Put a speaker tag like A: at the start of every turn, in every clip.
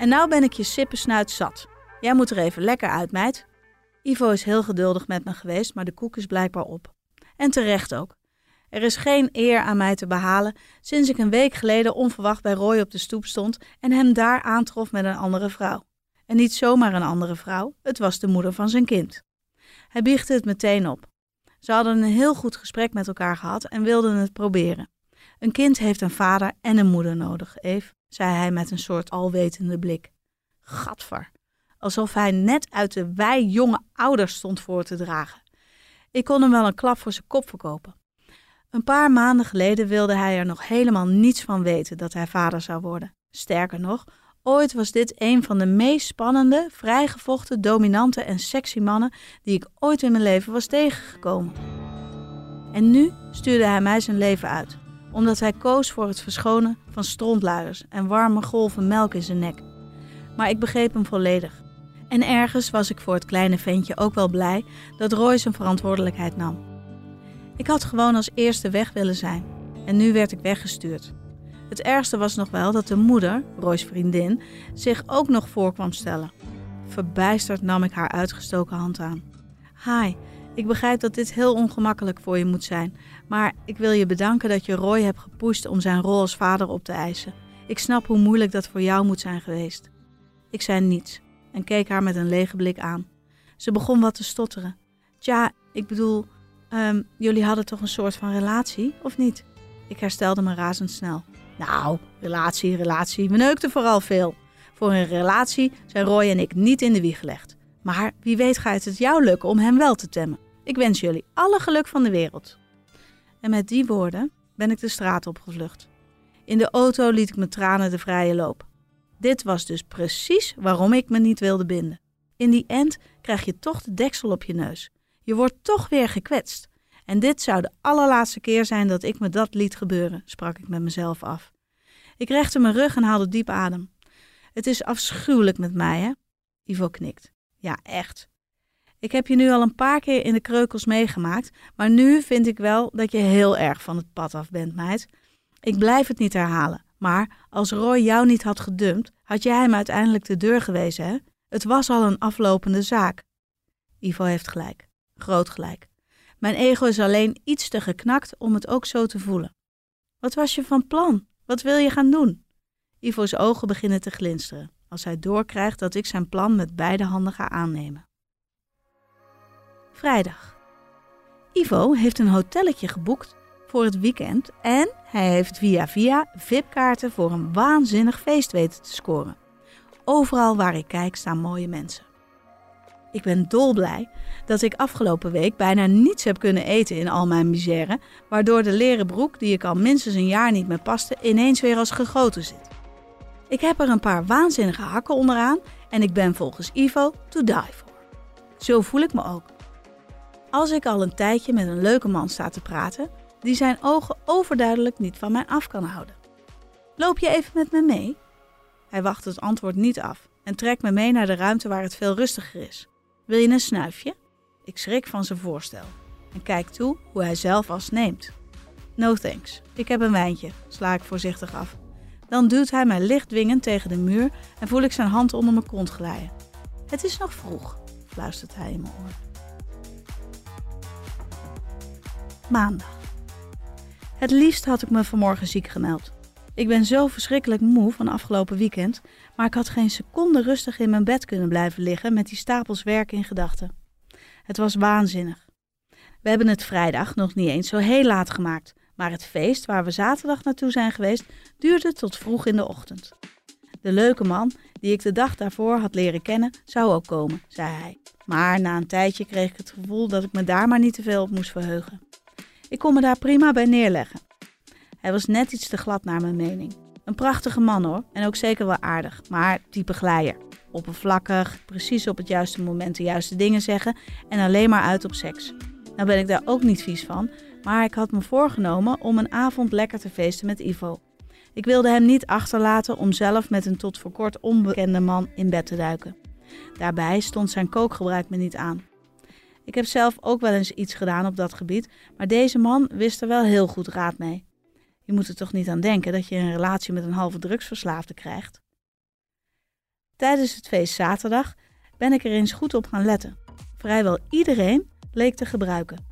A: En nou ben ik je sippensnuit zat. Jij moet er even lekker uit, meid. Ivo is heel geduldig met me geweest, maar de koek is blijkbaar op. En terecht ook. Er is geen eer aan mij te behalen sinds ik een week geleden onverwacht bij Roy op de stoep stond en hem daar aantrof met een andere vrouw. En niet zomaar een andere vrouw, het was de moeder van zijn kind. Hij biechtte het meteen op. Ze hadden een heel goed gesprek met elkaar gehad en wilden het proberen. Een kind heeft een vader en een moeder nodig, Eve, zei hij met een soort alwetende blik. Gadver, alsof hij net uit de wij jonge ouders stond voor te dragen. Ik kon hem wel een klap voor zijn kop verkopen. Een paar maanden geleden wilde hij er nog helemaal niets van weten dat hij vader zou worden. Sterker nog, ooit was dit een van de meest spannende, vrijgevochten, dominante en sexy mannen die ik ooit in mijn leven was tegengekomen. En nu stuurde hij mij zijn leven uit, omdat hij koos voor het verschonen van strontluiers en warme golven melk in zijn nek. Maar ik begreep hem volledig. En ergens was ik voor het kleine ventje ook wel blij dat Roy zijn verantwoordelijkheid nam. Ik had gewoon als eerste weg willen zijn en nu werd ik weggestuurd. Het ergste was nog wel dat de moeder, Roy's vriendin, zich ook nog voor kwam stellen. Verbijsterd nam ik haar uitgestoken hand aan. Hi, ik begrijp dat dit heel ongemakkelijk voor je moet zijn, maar ik wil je bedanken dat je Roy hebt gepusht om zijn rol als vader op te eisen. Ik snap hoe moeilijk dat voor jou moet zijn geweest. Ik zei niets en keek haar met een lege blik aan. Ze begon wat te stotteren. Tja, ik bedoel, um, jullie hadden toch een soort van relatie, of niet? Ik herstelde me razendsnel. Nou, relatie, relatie, we neukten vooral veel. Voor een relatie zijn Roy en ik niet in de wieg gelegd. Maar wie weet gaat het jou lukken om hem wel te temmen. Ik wens jullie alle geluk van de wereld. En met die woorden ben ik de straat opgevlucht. In de auto liet ik mijn tranen de vrije loop. Dit was dus precies waarom ik me niet wilde binden. In die end krijg je toch de deksel op je neus. Je wordt toch weer gekwetst. En dit zou de allerlaatste keer zijn dat ik me dat liet gebeuren, sprak ik met mezelf af. Ik rechte mijn rug en haalde diep adem. Het is afschuwelijk met mij, hè? Ivo knikt. Ja, echt. Ik heb je nu al een paar keer in de kreukels meegemaakt, maar nu vind ik wel dat je heel erg van het pad af bent, meid. Ik blijf het niet herhalen, maar als Roy jou niet had gedumpt, had jij hem uiteindelijk de deur gewezen, hè? Het was al een aflopende zaak. Ivo heeft gelijk. Groot gelijk. Mijn ego is alleen iets te geknakt om het ook zo te voelen. Wat was je van plan? Wat wil je gaan doen? Ivo's ogen beginnen te glinsteren als hij doorkrijgt dat ik zijn plan met beide handen ga aannemen. Vrijdag. Ivo heeft een hotelletje geboekt voor het weekend en hij heeft via via VIP-kaarten voor een waanzinnig feest weten te scoren. Overal waar ik kijk staan mooie mensen. Ik ben dolblij dat ik afgelopen week bijna niets heb kunnen eten in al mijn misère, waardoor de leren broek, die ik al minstens een jaar niet meer paste, ineens weer als gegoten zit. Ik heb er een paar waanzinnige hakken onderaan en ik ben volgens Ivo to die for. Zo voel ik me ook. Als ik al een tijdje met een leuke man sta te praten, die zijn ogen overduidelijk niet van mij af kan houden. Loop je even met me mee? Hij wacht het antwoord niet af en trekt me mee naar de ruimte waar het veel rustiger is. Wil je een snuifje? Ik schrik van zijn voorstel en kijk toe hoe hij zelf als neemt. No thanks, ik heb een wijntje, sla ik voorzichtig af. Dan duwt hij mij licht dwingend tegen de muur en voel ik zijn hand onder mijn kont glijden. Het is nog vroeg, fluistert hij in mijn oor. Maandag. Het liefst had ik me vanmorgen ziek gemeld. Ik ben zo verschrikkelijk moe van afgelopen weekend, maar ik had geen seconde rustig in mijn bed kunnen blijven liggen met die stapels werk in gedachten. Het was waanzinnig. We hebben het vrijdag nog niet eens zo heel laat gemaakt, maar het feest waar we zaterdag naartoe zijn geweest duurde tot vroeg in de ochtend. De leuke man, die ik de dag daarvoor had leren kennen, zou ook komen, zei hij. Maar na een tijdje kreeg ik het gevoel dat ik me daar maar niet te veel op moest verheugen. Ik kon me daar prima bij neerleggen. Hij was net iets te glad naar mijn mening. Een prachtige man hoor, en ook zeker wel aardig, maar type glijer. Oppervlakkig, precies op het juiste moment de juiste dingen zeggen en alleen maar uit op seks. Nou ben ik daar ook niet vies van, maar ik had me voorgenomen om een avond lekker te feesten met Ivo. Ik wilde hem niet achterlaten om zelf met een tot voor kort onbekende man in bed te duiken. Daarbij stond zijn kookgebruik me niet aan. Ik heb zelf ook wel eens iets gedaan op dat gebied, maar deze man wist er wel heel goed raad mee. Je moet er toch niet aan denken dat je een relatie met een halve drugsverslaafde krijgt? Tijdens het feest zaterdag ben ik er eens goed op gaan letten. Vrijwel iedereen leek te gebruiken.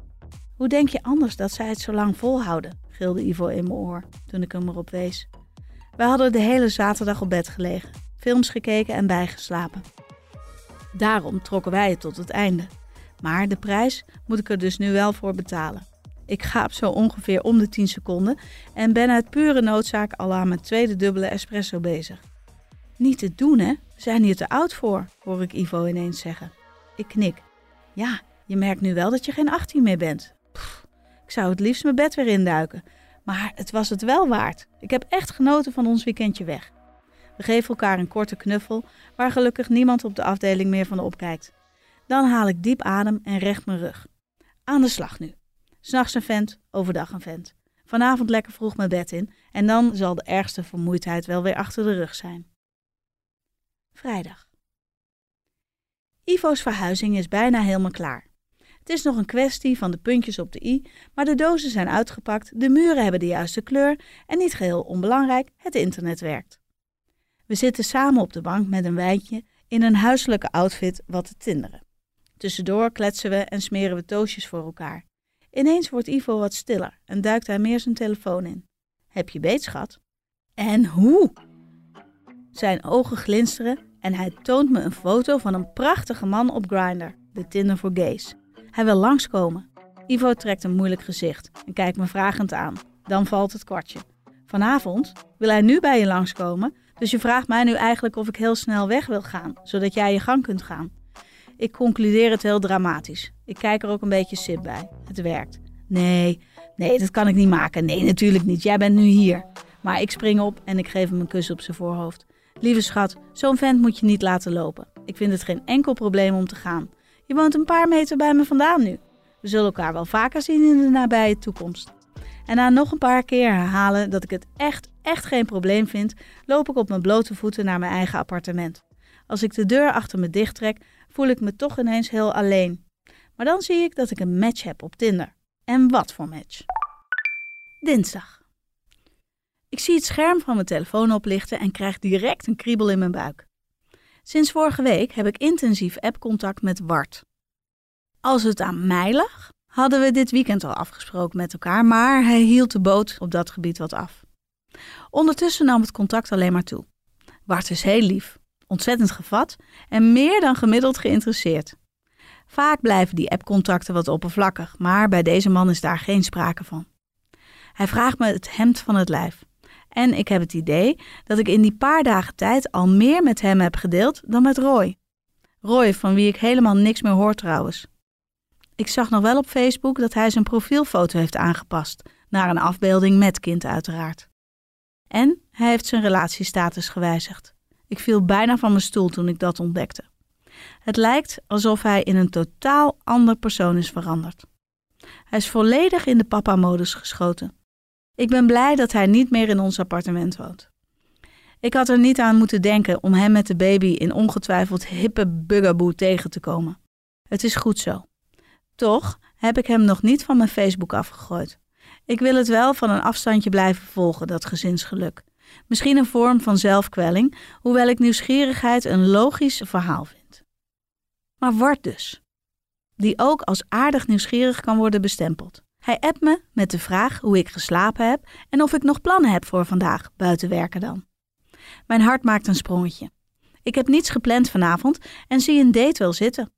A: Hoe denk je anders dat zij het zo lang volhouden? gilde Ivo in mijn oor toen ik hem erop wees. We hadden de hele zaterdag op bed gelegen, films gekeken en bijgeslapen. Daarom trokken wij het tot het einde. Maar de prijs moet ik er dus nu wel voor betalen. Ik gaap zo ongeveer om de 10 seconden en ben uit pure noodzaak al aan mijn tweede dubbele espresso bezig. Niet te doen, hè? We zijn hier te oud voor, hoor ik Ivo ineens zeggen. Ik knik. Ja, je merkt nu wel dat je geen 18 meer bent. Ik zou het liefst mijn bed weer induiken. Maar het was het wel waard. Ik heb echt genoten van ons weekendje weg. We geven elkaar een korte knuffel, waar gelukkig niemand op de afdeling meer van opkijkt. Dan haal ik diep adem en recht mijn rug. Aan de slag nu. S'nachts een vent, overdag een vent. Vanavond lekker vroeg mijn bed in en dan zal de ergste vermoeidheid wel weer achter de rug zijn. Vrijdag. Ivo's verhuizing is bijna helemaal klaar. Het is nog een kwestie van de puntjes op de i, maar de dozen zijn uitgepakt, de muren hebben de juiste kleur en niet geheel onbelangrijk, het internet werkt. We zitten samen op de bank met een wijntje in een huiselijke outfit wat te tinderen. Tussendoor kletsen we en smeren we toastjes voor elkaar. Ineens wordt Ivo wat stiller en duikt hij meer zijn telefoon in. Heb je beet, schat? En hoe? Zijn ogen glinsteren en hij toont me een foto van een prachtige man op Grindr, de Tinder voor gays. Hij wil langskomen. Ivo trekt een moeilijk gezicht en kijkt me vragend aan. Dan valt het kwartje. Vanavond wil hij nu bij je langskomen, dus je vraagt mij nu eigenlijk of ik heel snel weg wil gaan, zodat jij je gang kunt gaan. Ik concludeer het heel dramatisch. Ik kijk er ook een beetje sip bij. Het werkt. Nee, nee, dat kan ik niet maken. Nee, natuurlijk niet. Jij bent nu hier. Maar ik spring op en ik geef hem een kus op zijn voorhoofd. Lieve schat, zo'n vent moet je niet laten lopen. Ik vind het geen enkel probleem om te gaan. Je woont een paar meter bij me vandaan nu. We zullen elkaar wel vaker zien in de nabije toekomst. En na nog een paar keer herhalen dat ik het echt, echt geen probleem vind, loop ik op mijn blote voeten naar mijn eigen appartement. Als ik de deur achter me dicht trek, voel ik me toch ineens heel alleen. Maar dan zie ik dat ik een match heb op Tinder. En wat voor match? Dinsdag. Ik zie het scherm van mijn telefoon oplichten en krijg direct een kriebel in mijn buik. Sinds vorige week heb ik intensief appcontact met Wart. Als het aan mij lag, hadden we dit weekend al afgesproken met elkaar, maar hij hield de boot op dat gebied wat af. Ondertussen nam het contact alleen maar toe. Wart is heel lief, ontzettend gevat en meer dan gemiddeld geïnteresseerd. Vaak blijven die appcontacten wat oppervlakkig, maar bij deze man is daar geen sprake van. Hij vraagt me het hemd van het lijf. En ik heb het idee dat ik in die paar dagen tijd al meer met hem heb gedeeld dan met Roy. Roy, van wie ik helemaal niks meer hoor trouwens. Ik zag nog wel op Facebook dat hij zijn profielfoto heeft aangepast, naar een afbeelding met kind uiteraard. En hij heeft zijn relatiestatus gewijzigd. Ik viel bijna van mijn stoel toen ik dat ontdekte. Het lijkt alsof hij in een totaal ander persoon is veranderd. Hij is volledig in de papa-modus geschoten. Ik ben blij dat hij niet meer in ons appartement woont. Ik had er niet aan moeten denken om hem met de baby in ongetwijfeld hippe bugaboo tegen te komen. Het is goed zo. Toch heb ik hem nog niet van mijn Facebook afgegooid. Ik wil het wel van een afstandje blijven volgen, dat gezinsgeluk. Misschien een vorm van zelfkwelling, hoewel ik nieuwsgierigheid een logisch verhaal vind. Maar Wart dus, die ook als aardig nieuwsgierig kan worden bestempeld. Hij appt me met de vraag hoe ik geslapen heb en of ik nog plannen heb voor vandaag, buiten werken dan. Mijn hart maakt een sprongetje. Ik heb niets gepland vanavond en zie een date wel zitten.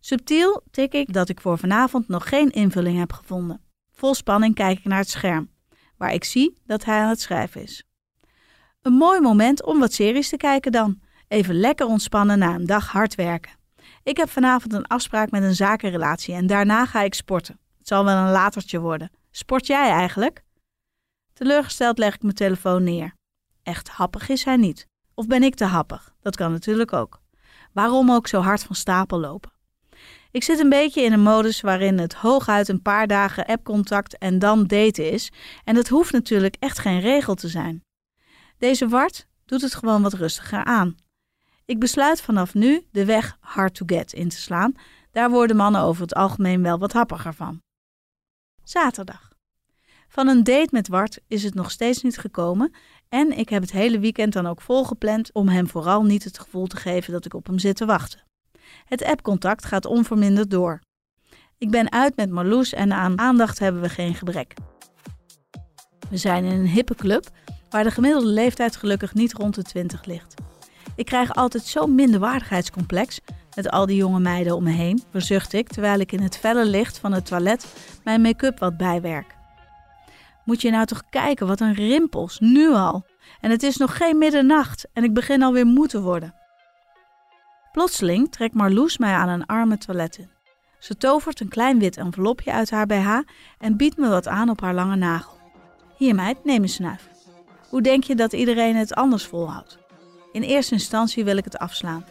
A: Subtiel tik ik dat ik voor vanavond nog geen invulling heb gevonden. Vol spanning kijk ik naar het scherm, waar ik zie dat hij aan het schrijven is. Een mooi moment om wat series te kijken dan. Even lekker ontspannen na een dag hard werken. Ik heb vanavond een afspraak met een zakenrelatie en daarna ga ik sporten. Het zal wel een latertje worden. Sport jij eigenlijk? Teleurgesteld leg ik mijn telefoon neer. Echt happig is hij niet. Of ben ik te happig? Dat kan natuurlijk ook. Waarom ook zo hard van stapel lopen? Ik zit een beetje in een modus waarin het hooguit een paar dagen appcontact en dan daten is. En dat hoeft natuurlijk echt geen regel te zijn. Deze Wart doet het gewoon wat rustiger aan. Ik besluit vanaf nu de weg hard to get in te slaan. Daar worden mannen over het algemeen wel wat happiger van. Zaterdag. Van een date met Wart is het nog steeds niet gekomen en ik heb het hele weekend dan ook volgepland om hem vooral niet het gevoel te geven dat ik op hem zit te wachten. Het appcontact gaat onverminderd door. Ik ben uit met Marloes en aan aandacht hebben we geen gebrek. We zijn in een hippe club waar de gemiddelde leeftijd gelukkig niet rond de 20 ligt. Ik krijg altijd zo'n minderwaardigheidscomplex met al die jonge meiden om me heen, verzucht ik terwijl ik in het felle licht van het toilet mijn make-up wat bijwerk. Moet je nou toch kijken, wat een rimpels, nu al. En het is nog geen middernacht en ik begin alweer moe te worden. Plotseling trekt Marloes mij aan een arme toilet in. Ze tovert een klein wit envelopje uit haar BH en biedt me wat aan op haar lange nagel. Hier neem een snuif. Hoe denk je dat iedereen het anders volhoudt? In eerste instantie wil ik het afslaan.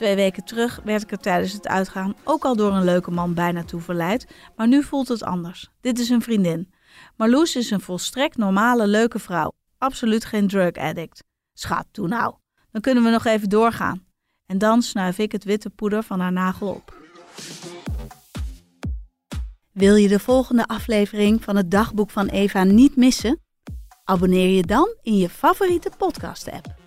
A: Twee weken terug werd ik er tijdens het uitgaan ook al door een leuke man bijna toe verleid, maar nu voelt het anders. Dit is een vriendin. Marloes is een volstrekt normale, leuke vrouw. Absoluut geen drug addict. Schat, toe nou. Dan kunnen we nog even doorgaan. En dan snuif ik het witte poeder van haar nagel op. Wil je de volgende aflevering van het dagboek van Eva niet missen? Abonneer je dan in je favoriete podcast-app.